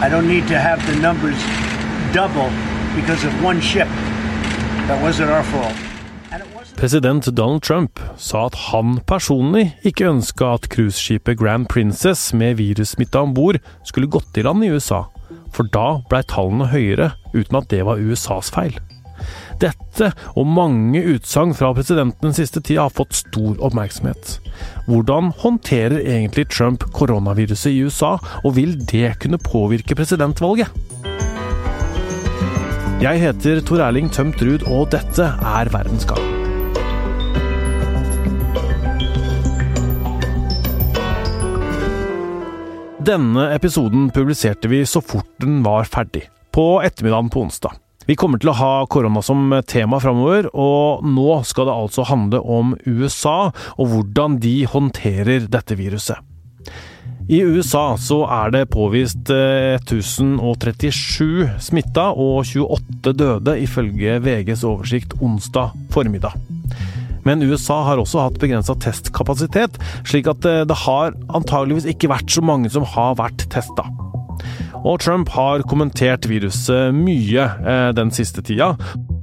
I don't need to have the numbers double because of one ship. That wasn't our fault. President Donald Trump sa at han personlig ikke ønska at cruiseskipet Grand Princess med virussmitte om bord skulle gått i land i USA, for da blei tallene høyere, uten at det var USAs feil. Dette og mange utsagn fra presidenten den siste tida har fått stor oppmerksomhet. Hvordan håndterer egentlig Trump koronaviruset i USA, og vil det kunne påvirke presidentvalget? Jeg heter Tor Erling Tømt Ruud, og dette er Verdensgang. Denne episoden publiserte vi så fort den var ferdig, på ettermiddagen på onsdag. Vi kommer til å ha korona som tema framover, og nå skal det altså handle om USA og hvordan de håndterer dette viruset. I USA så er det påvist 1037 smitta og 28 døde, ifølge VGs oversikt onsdag formiddag. Men USA har også hatt begrensa testkapasitet, slik at det har antageligvis ikke vært så mange som har vært testa. Og Trump har kommentert viruset mye eh, den siste tida.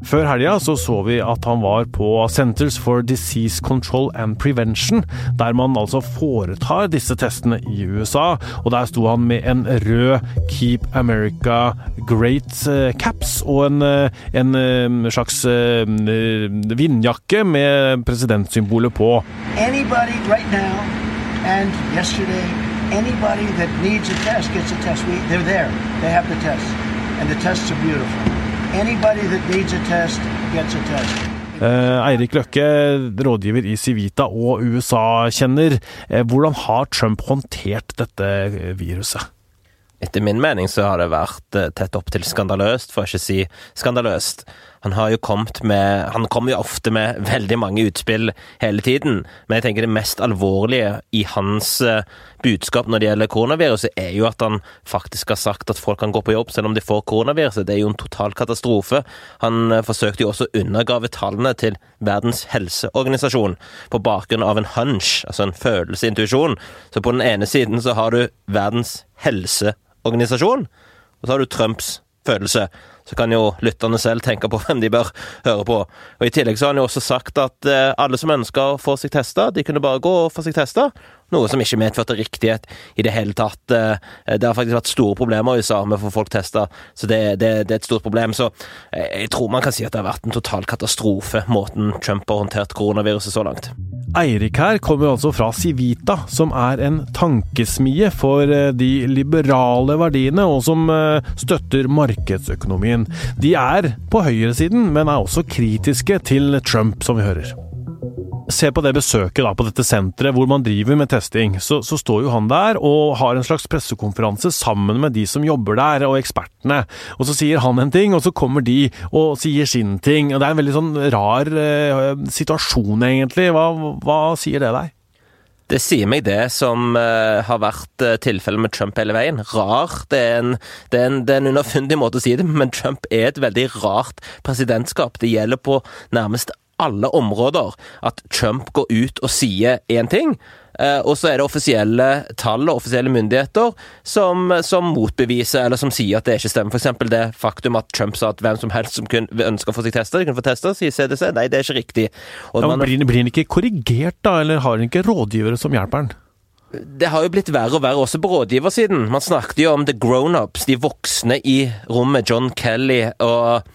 Før helga så, så vi at han var på Centers for Disease Control and Prevention, der man altså foretar disse testene i USA. Og der sto han med en rød Keep America Great eh, caps og en, eh, en slags vindjakke med presidentsymbolet på. Anybody right now and yesterday anybody that needs a test gets a test. We, they're there. They have the test. And the tests are beautiful. Anybody that needs a test gets a test. Eh, Eirik Løkke, rådgiver i Civita og USA-kjenner. Eh, hvordan har Trump håndtert dette viruset? Etter min mening så har det vært eh, tett opp til skandaløst, for å ikke si skandaløst. Han har jo kommet med Han kommer jo ofte med veldig mange utspill hele tiden, men jeg tenker det mest alvorlige i hans eh, budskap når det gjelder koronaviruset, er jo at han faktisk har sagt at folk kan gå på jobb selv om de får koronaviruset. Det er jo en total katastrofe. Han eh, forsøkte jo også å undergrave tallene til Verdens helseorganisasjon på bakgrunn av en hunch, altså en følelseintuisjon. Så på den ene siden så har du Verdens helseorganisasjon og så har du Trumps følelse. Så kan jo lytterne selv tenke på hvem de bør høre på. Og I tillegg så har han jo også sagt at eh, alle som ønsker å få seg testa, de kunne bare gå og få seg testa. Noe som ikke medførte riktighet i det hele tatt. Eh, det har faktisk vært store problemer i USA med å få folk testa, så det, det, det, er et stort problem. Så eh, jeg tror man kan si at det har vært en total katastrofe, måten Trump har håndtert koronaviruset så langt. Eirik her kommer altså fra Civita, som er en tankesmie for eh, de liberale verdiene, og som støtter markedsøkonomien. De er på høyresiden, men er også kritiske til Trump, som vi hører. Se på det besøket da, på dette senteret hvor man driver med testing. Så, så, står jo han der og har en slags pressekonferanse sammen med de som jobber der, og ekspertene. Og så sier han en ting, og så kommer de og sier sin ting. Og Det er en veldig sånn rar eh, situasjon, egentlig. Hva, hva sier det deg? Det sier meg det som uh, har vært uh, tilfellet med Trump hele veien. Rar. Det er, en, en, en underfundig måte å si det men Trump er et veldig rart presidentskap. Det gjelder på nærmest alle områder at Trump går ut og sier én ting, eh, og så er det offisielle tall og offisielle myndigheter som, som, motbeviser eller som sier at det ikke stemmer. F.eks. det faktum at Trump sa at hvem som helst som kunne ønske å få seg testa, kunne få testa, sier CDC. Nei, det er ikke riktig. Ja, man, blir, blir han ikke korrigert, da, eller har han ikke rådgivere som hjelper han? det har jo blitt verre og verre også på rådgiversiden. Man snakket jo om the grown-ups, de voksne i rommet. John Kelly og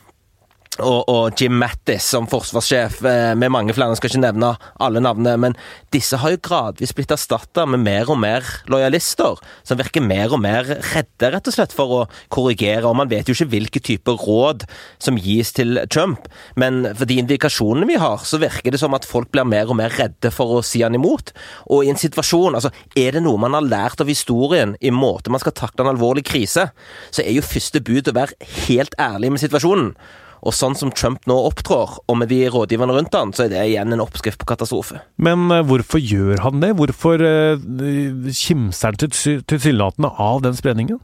og, og, Jim Mattis som forsvarssjef, eh, med mange flere. Jeg skal ikke nevne alle navnene, men disse har jo gradvis blitt erstatta med mer og mer lojalister, som virker mer og mer redde, rett og slett, for å korrigere. Og man vet jo ikke hvilke typer råd som gis til Trump, men for de indikasjonene vi har, så virker det som at folk blir mer og mer redde for å si han imot. Og i en situasjon, altså, er det noe man har lært av historien i måte man skal takle en alvorlig krise, så er jo første bud å være helt ærlig med situasjonen. Og sånn som Trump nå opptrår, og med de rådgiverne rundt han, så er det igjen en oppskrift på katastrofe. Men uh, hvorfor gjør han det? Hvorfor uh, kimser han tilsynelatende av den spredningen?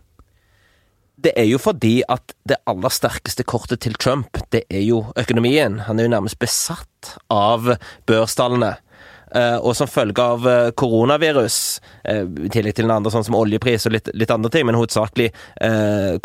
Det er jo fordi at det aller sterkeste kortet til Trump, det er jo økonomien. Han er jo nærmest besatt av børstallene. Eh, og som følge av eh, koronavirus, eh, i tillegg til den andre sånn som oljepris og litt, litt andre ting, men hovedsakelig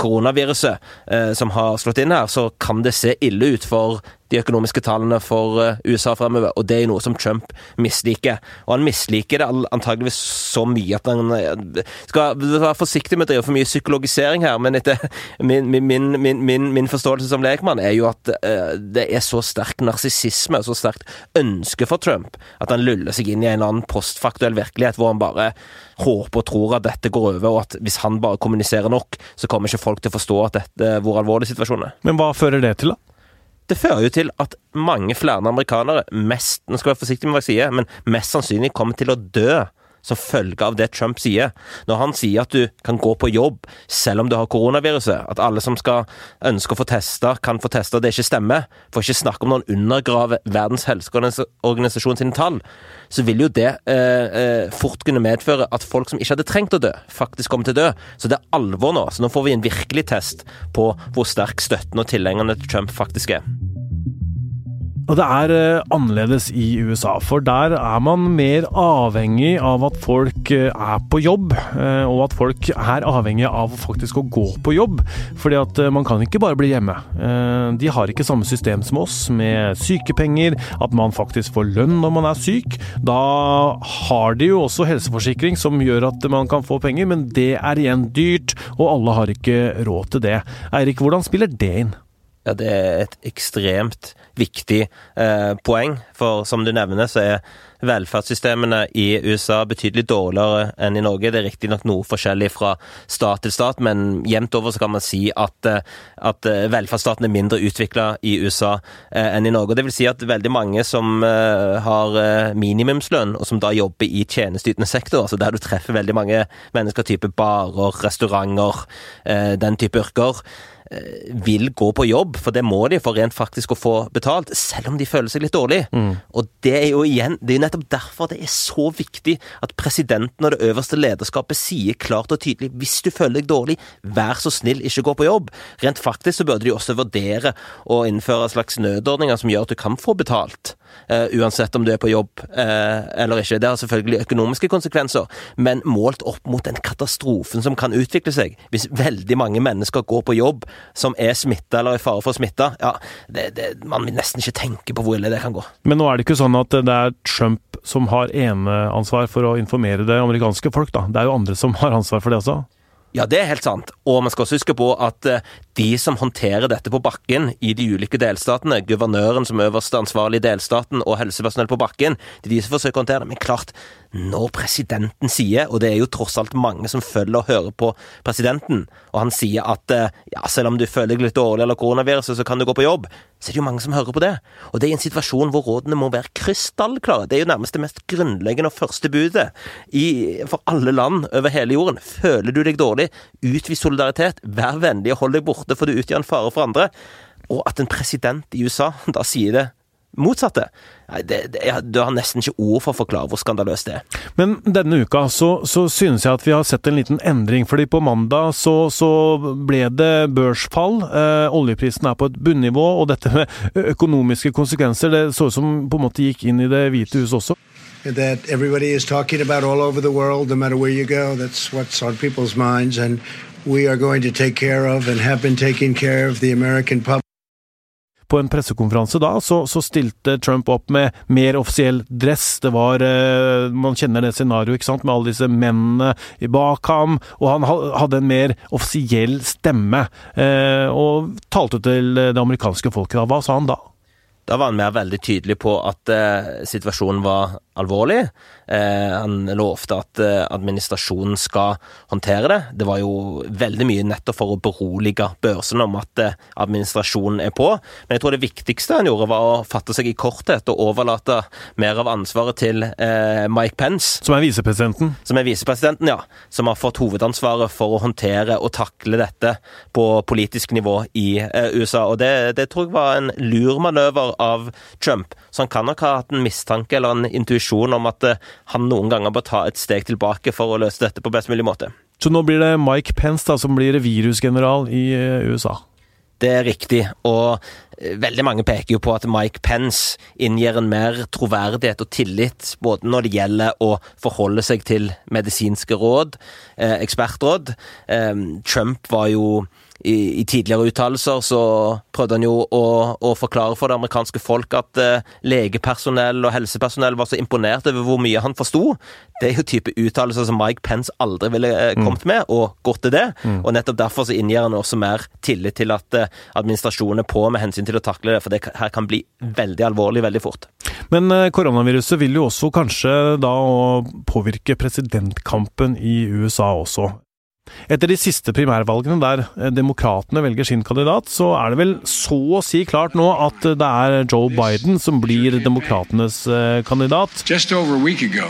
koronaviruset som har slått inn her, så kan det se ille ut for de økonomiske tallene for eh, USA fremover, og det er noe som Trump misliker. Og han misliker det antageligvis så mye at han eh, skal være forsiktig med å drive for mye psykologisering her, men etter min, min, min, min forståelse som lekmann er jo at uh, det er så sterk narsissisme så sterkt ønske for Trump at han luller seg inn i en eller annen postfaktuell virkelighet hvor han bare håper og tror at dette går over, og at hvis han bare kommuniserer nok, så kommer ikke folk til å forstå at dette, hvor alvorlig situasjonen er. Men hva fører det til, da? Det fører jo til at mange flere amerikanere, mest, nå skal være forsiktig med hva jeg sier, men mest sannsynlig kommer til å dø som følge av det Trump sier. Når han sier at du kan gå på jobb selv om du har koronaviruset, at alle som skal ønske å få testa, kan få testa, det ikke stemmer, for ikke snakke om noen undergraver Verdens helseorganisasjon sine tall, så vil jo det eh, eh, fort kunne medføre at folk som ikke hadde trengt å dø, faktisk kommer til å dø. Så det er alvor nå. Så nå får vi en virkelig test på hvor sterk støtten og tilhengerne til Trump faktisk er. Og det er uh, annerledes i USA, for der er man mer avhengig av at folk uh, er på jobb, uh, og at folk er avhengig av faktisk å gå på jobb. Fordi at man kan ikke bare bli hjemme. de har ikke samme system som oss, med sykepenger, at man faktisk får lønn når man er syk. Da har de jo også helseforsikring som gjør at man kan få penger, men det er igjen dyrt, og alle har ikke råd til det. Eirik, hvordan spiller det inn? Ja, det er et ekstremt viktig eh, poeng. For som du nevner, så er velferdssystemene i USA betydelig dårligere enn i Norge. Det er riktignok noe forskjellig fra stat til stat, men jevnt over så kan man si at, eh, at eh, velferdsstaten er mindre utvikla i USA eh, enn i Norge. Det vil si at veldig mange som har minimumslønn, og som da jobber i tjenesteytende sektor, altså der du treffer veldig mange mennesker, type barer, restauranter, den type yrker, vil gå på jobb, for det må de for rent faktisk å få betalt, selv om de føler seg litt dårlig. Mm. Og det er jo igjen, det er nettopp derfor det er så viktig at presidenten og det øverste lederskapet sier klart og tydelig hvis du føler deg dårlig, vær så snill, ikke gå på jobb. Rent faktisk så burde de også vurdere å innføre slags nødordninger som gjør at du kan få betalt. Uh, uansett om du er på jobb uh, eller ikke. Det har selvfølgelig økonomiske konsekvenser, men målt opp mot den katastrofen som kan utvikle seg hvis veldig mange mennesker går på jobb som er smitta eller i fare for å smitte, ja, man vil nesten ikke tenke på hvor ille det kan gå. Men nå er det ikke sånn at det er Trump som har eneansvar for å informere det amerikanske folk, da. Det er jo andre som har ansvar for det også? Ja, det er helt sant. Og man skal også huske på at eh, de som håndterer dette på bakken i de ulike delstatene, guvernøren som øverste ansvarlig i delstaten og helsepersonell på bakken, det er de som forsøker å håndtere det. Men klart, når presidenten sier, og det er jo tross alt mange som følger og hører på presidenten, og han sier at eh, ja, selv om du føler deg litt dårlig eller koronaviruset, så kan du gå på jobb, så er det jo mange som hører på det. Og det er i en situasjon hvor rådene må være krystallklare. Det er jo nærmest det mest grunnleggende og første budet i, for alle land over hele jorden. Føler du deg dårlig, utvis solidaritet, vær vennlig og hold deg borte, for du utgjør en fare for andre. Og at en president i USA da sier det motsatte. Det, det, du har nesten ikke ord for å forklare hvor skandaløst det er. Men denne uka så, så synes jeg at vi har sett en liten endring. fordi på mandag så, så ble det børsfall. Eh, oljeprisen er på et bunnivå, og dette med økonomiske konsekvenser det så ut som på en måte gikk inn i Det hvite hus også. That everybody is talking about all over the world, no matter where you go. That's what's on people's minds. And we are going to take care of and have been taking care of the American public på en pressekonferanse da, så, så, stilte Trump opp med mer offisiell dress. Det var eh, Man kjenner det scenarioet, ikke sant, med alle disse mennene bak ham. Og han hadde en mer offisiell stemme, eh, og talte til det amerikanske folket da. Hva sa han da? Da var han mer veldig tydelig på at eh, situasjonen var alvorlig. Eh, han lovte at eh, administrasjonen skal håndtere det. Det var jo veldig mye nettopp for å berolige børsene om at eh, administrasjonen er på. Men jeg tror det viktigste han gjorde, var å fatte seg i korthet og overlate mer av ansvaret til eh, Mike Pence. Som er visepresidenten? Som er visepresidenten, ja. Som har fått hovedansvaret for å håndtere og takle dette på politisk nivå i USA. Og det, det tror jeg var en lur manøver av Trump. Så han kan nok ha hatt en mistanke eller en intuisjon om at han noen ganger bør ta et steg tilbake for å løse dette på best mulig måte. Så nå blir det Mike Pence da, som blir virusgeneral i eh, USA? Det er riktig, og eh, veldig mange peker jo på at Mike Pence inngir en mer troverdighet og tillit, både når det gjelder å forholde seg til medisinske råd, eh, ekspertråd. Eh, Trump var jo i, i tidligere uttalelser så prøvde han jo å, å, forklare for det amerikanske folk at eh, legepersonell og helsepersonell var så imponert over hvor mye han forsto. Det er jo type uttalelser som Mike Pence aldri ville eh, mm. kommet med, og gått til det. Mm. Og nettopp derfor så inngir han også mer tillit til at eh, administrasjonen er på med hensyn til å takle det, for det her kan bli veldig alvorlig veldig fort. Men eh, koronaviruset vil jo også kanskje da påvirke presidentkampen i USA også. Etter de siste primærvalgene der eh, demokratene velger sin kandidat, så er det vel så å si klart nå at det er Joe Biden som blir demokratenes eh, kandidat. Just over a week ago,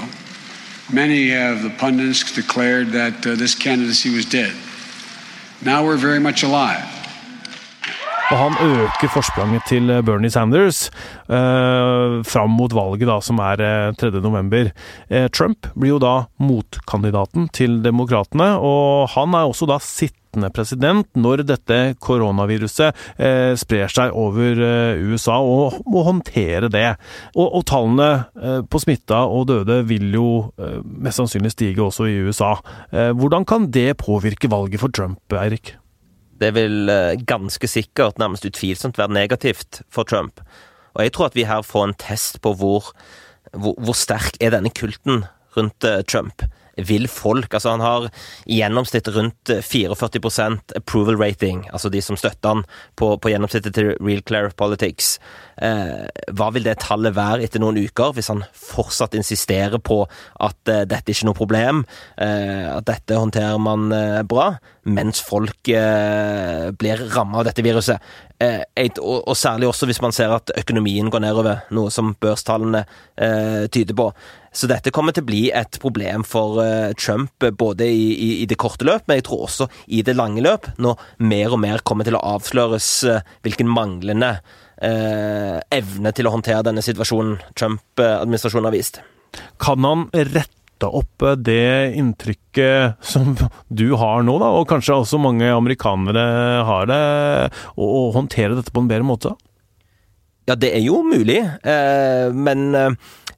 many of the pundits declared that uh, this candidacy was dead. Now we're very much alive. Og han øker forspranget til eh, Bernie Sanders eh, fram mot valget, da, som er eh, 3.11. Eh, Trump blir jo da motkandidaten til demokratene, og han er også da sittende president når dette koronaviruset eh, sprer seg over eh, USA, og må håndtere det. Og, og tallene eh, på smitta og døde vil jo eh, mest sannsynlig stige også i USA. hvordan kan det påvirke valget for Trump, Eirik? Det vil eh, ganske sikkert, nærmest utvilsomt, være negativt for Trump. Og jeg tror at vi her får en test på hvor, hvor, hvor sterk er denne kulten rundt eh, Trump vil folk Altså, han har i gjennomsnitt rundt 44% approval rating, altså de som støtter han på, på gjennomsnittet til Real Clear Politics. Eh, hva vil det tallet være etter noen uker, hvis han fortsatt insisterer på at eh, dette er noe problem, eh, at dette håndterer man eh, bra, mens folk eh, blir ramma av dette viruset? Eh, og, og, særlig også hvis man ser at økonomien går nedover, noe som børstallene tyder på. Så dette kommer til å bli et problem for uh, Trump både i, i, i, det korte løp, men jeg tror også i det lange løp, når mer og mer kommer til å avsløres uh, hvilken manglende eh, evne til å håndtere denne situasjonen Trump-administrasjonen har vist. Kan han rette opp det inntrykket som du har nå, da, og kanskje også mange amerikanere har det, og, og håndtere dette på en bedre måte? Ja, det er jo mulig, men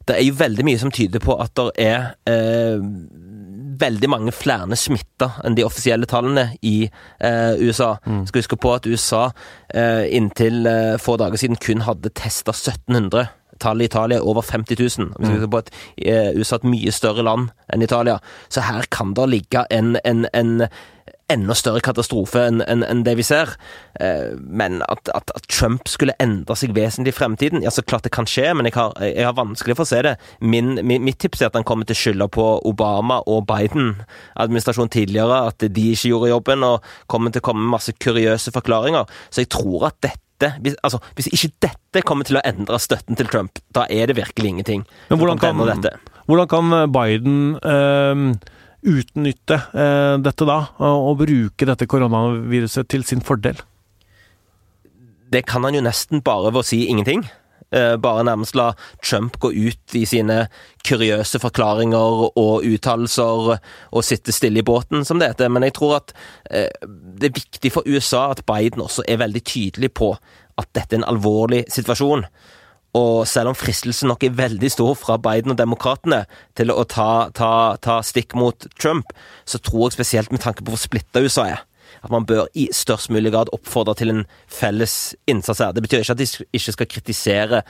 det er jo veldig mye som tyder på at det er eh, veldig mange flere smitta enn de offisielle tallene i eh, USA. Mm. Skal huske på at USA eh, inntil eh, få dager siden kun hadde testa 1700. Tallet i Italia er over 50 000. Vi skal mm. huske på at eh, USA er et mye større land enn Italia. Så her kan det ligge en, en, en enda større katastrofe enn en, en det vi ser. Eh, men at, at, at, Trump skulle endre seg vesentlig i fremtiden, ja, så klart det kan skje, men jeg har, jeg har vanskelig for å se det. Min, min, mitt tips er at han kommer til å skylde på Obama og Biden-administrasjonen tidligere, at de ikke gjorde jobben, og kommer til å komme med masse kuriøse forklaringer. Så jeg tror at dette hvis, altså, hvis ikke dette kommer til å endre støtten til Trump, da er det virkelig ingenting. Men hvordan kan, hvordan kan Biden øh utnytte eh, dette da, og bruke dette koronaviruset til sin fordel? Det kan han jo nesten bare ved å si ingenting. Eh, bare nærmest la Trump gå ut i sine kuriøse forklaringer og uttalelser og sitte stille i båten, som det heter. Men jeg tror at eh, det er viktig for USA at Biden også er veldig tydelig på at dette er en alvorlig situasjon. Og selv om fristelsen nok er veldig stor fra Biden og demokratene til å ta, ta, ta stikk mot Trump, så tror jeg spesielt med tanke på hvor splitta USA er, at man bør i størst mulig grad oppfordre til en felles innsats her. Det betyr ikke at de ikke skal kritisere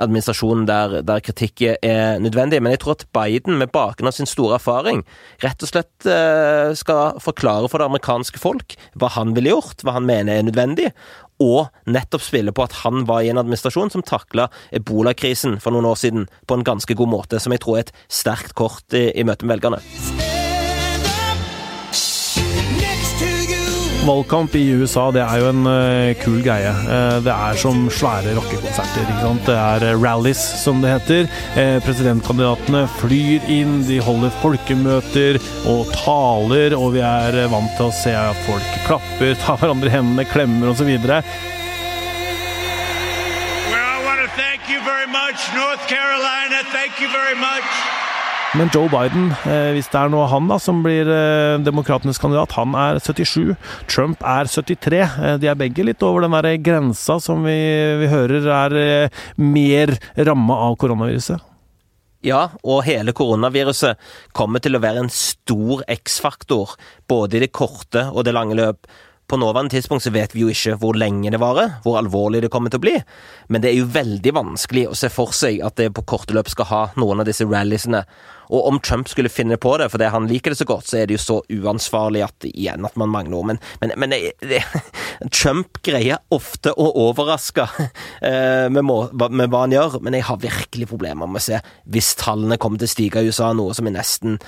administrasjonen der, der kritikk er nødvendig, men jeg tror at Biden, med bakgrunn av sin store erfaring, rett og slett eh, skal forklare for det amerikanske folk hva han ville gjort, hva han mener er nødvendig, og nettopp spille på at han var i en administrasjon som takla ebolakrisen for noen år siden på en ganske god måte, som jeg tror er et sterkt kort i, i møte med velgerne. Valgkamp i USA det er jo en uh, kul greie. Uh, det er som svære rockekonserter. ikke sant? Det er uh, rallies, som det heter. presidentkandidatene flyr inn, de holder folkemøter og taler, og vi er vant til å se folk klapper, ta hverandre i hendene, klemmer osv. Well, I thank you very much, North Carolina. Thank you very much. Men Joe Biden, eh, hvis det er nå han da som blir eh, demokratenes kandidat, han er 77. Trump er 73. Eh, de er begge litt over den der grensa som vi, vi hører er mer ramma av koronaviruset. Ja, og hele koronaviruset kommer til å være en stor X-faktor, både i det korte og det lange løp. På nåværende tidspunkt så vet vi jo ikke hvor lenge det varer, hvor alvorlig det kommer til å bli, men det er jo veldig vanskelig å se for seg at det på korte løp skal ha noen av disse ralliesene. Og om Trump skulle finne på det fordi han liker det så godt, så er det jo så uansvarlig at igjen at man mangler ord. Men, men, men det, det, Trump greier ofte å overraske eh, med, må, med, hva han gjør, men jeg har virkelig problemer med å se hvis tallene kommer til å stige i USA, noe som er nesten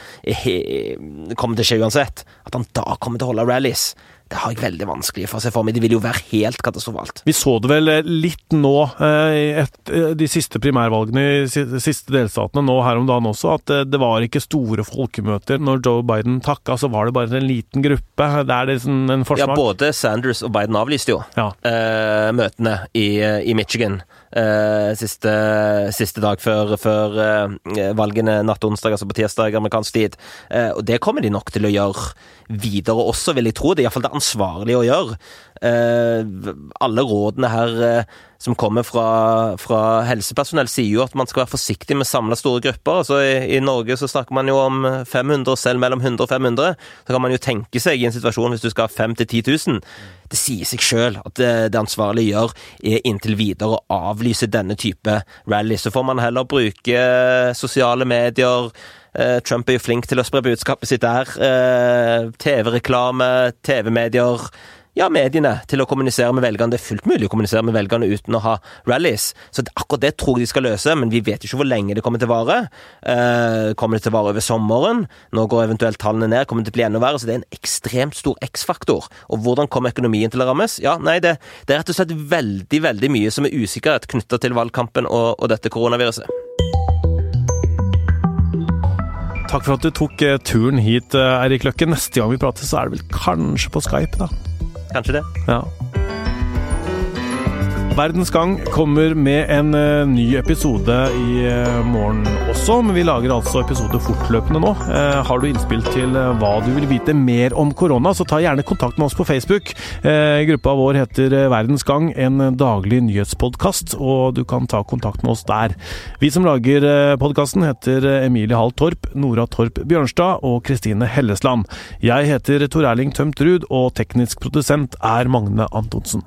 kommer til å skje uansett, at han da kommer til å holde rallies. Det har jeg veldig vanskelig for å se for meg. Det vil jo være helt katastrofalt. Vi så det vel litt nå, eh, et, eh, de siste primærvalgene i de siste delstatene nå her om dagen også, at eh, det var ikke store folkemøter. Når Joe Biden takka, så var det bare en liten gruppe. Det er liksom en forsmak. Ja, både Sanders og Biden avlyste jo ja. eh, møtene i, i Michigan. Uh, siste, siste, dag før, før eh, valgene natt onsdag, altså på tirsdag amerikansk tid. Eh, og det kommer de nok til å gjøre videre også, vil jeg tro. Det er iallfall det ansvarlige å gjøre. alle rådene her som kommer fra, fra, helsepersonell, sier jo at man skal være forsiktig med å samle store grupper. Altså i, i, Norge så snakker man jo om 500, selv mellom 100 og 500. Så kan man jo tenke seg i en situasjon hvis du skal ha 5 10 000. Det sier seg sjøl at det, det ansvarlige gjør, er inntil videre å avlyse denne type rally. Så får man heller bruke sosiale medier. Eh, Trump er jo flink til å spre budskapet sitt der. Eh, TV-reklame, TV-medier ja, mediene til å kommunisere med velgerne. Det er fullt mulig å kommunisere med velgerne uten å ha rallies. Så akkurat det tror jeg de skal løse, men vi vet ikke hvor lenge det kommer til å vare. Eh, kommer det til å vare over sommeren? Nå går eventuelt tallene ned. Kommer det til å bli enda verre? Så det er en ekstremt stor X-faktor. Og hvordan kommer økonomien til å rammes? Ja, nei, det, det, er rett og slett veldig, veldig mye som er usikkerhet knytta til valgkampen og, og dette koronaviruset. Takk for at du tok eh, turen hit, eh, Eirik Løkke. Neste gang vi prater, så er det vel kanskje på Skype, da? 想吃的？Verdens Gang kommer med en uh, ny episode i uh, morgen også, men vi lager altså episode fortløpende nå. Uh, har du innspill til hva du vil vite mer om korona, så ta gjerne kontakt med oss på Facebook. gruppa vår heter Verdens Gang, en daglig nyhetspodkast, og du kan ta kontakt med oss der. Vi som lager podkasten heter Emilie Hall Torp, Nora Torp Bjørnstad og Kristine Hellesland. Jeg heter Tor Erling Tømt Ruud, og teknisk produsent er Magne Antonsen.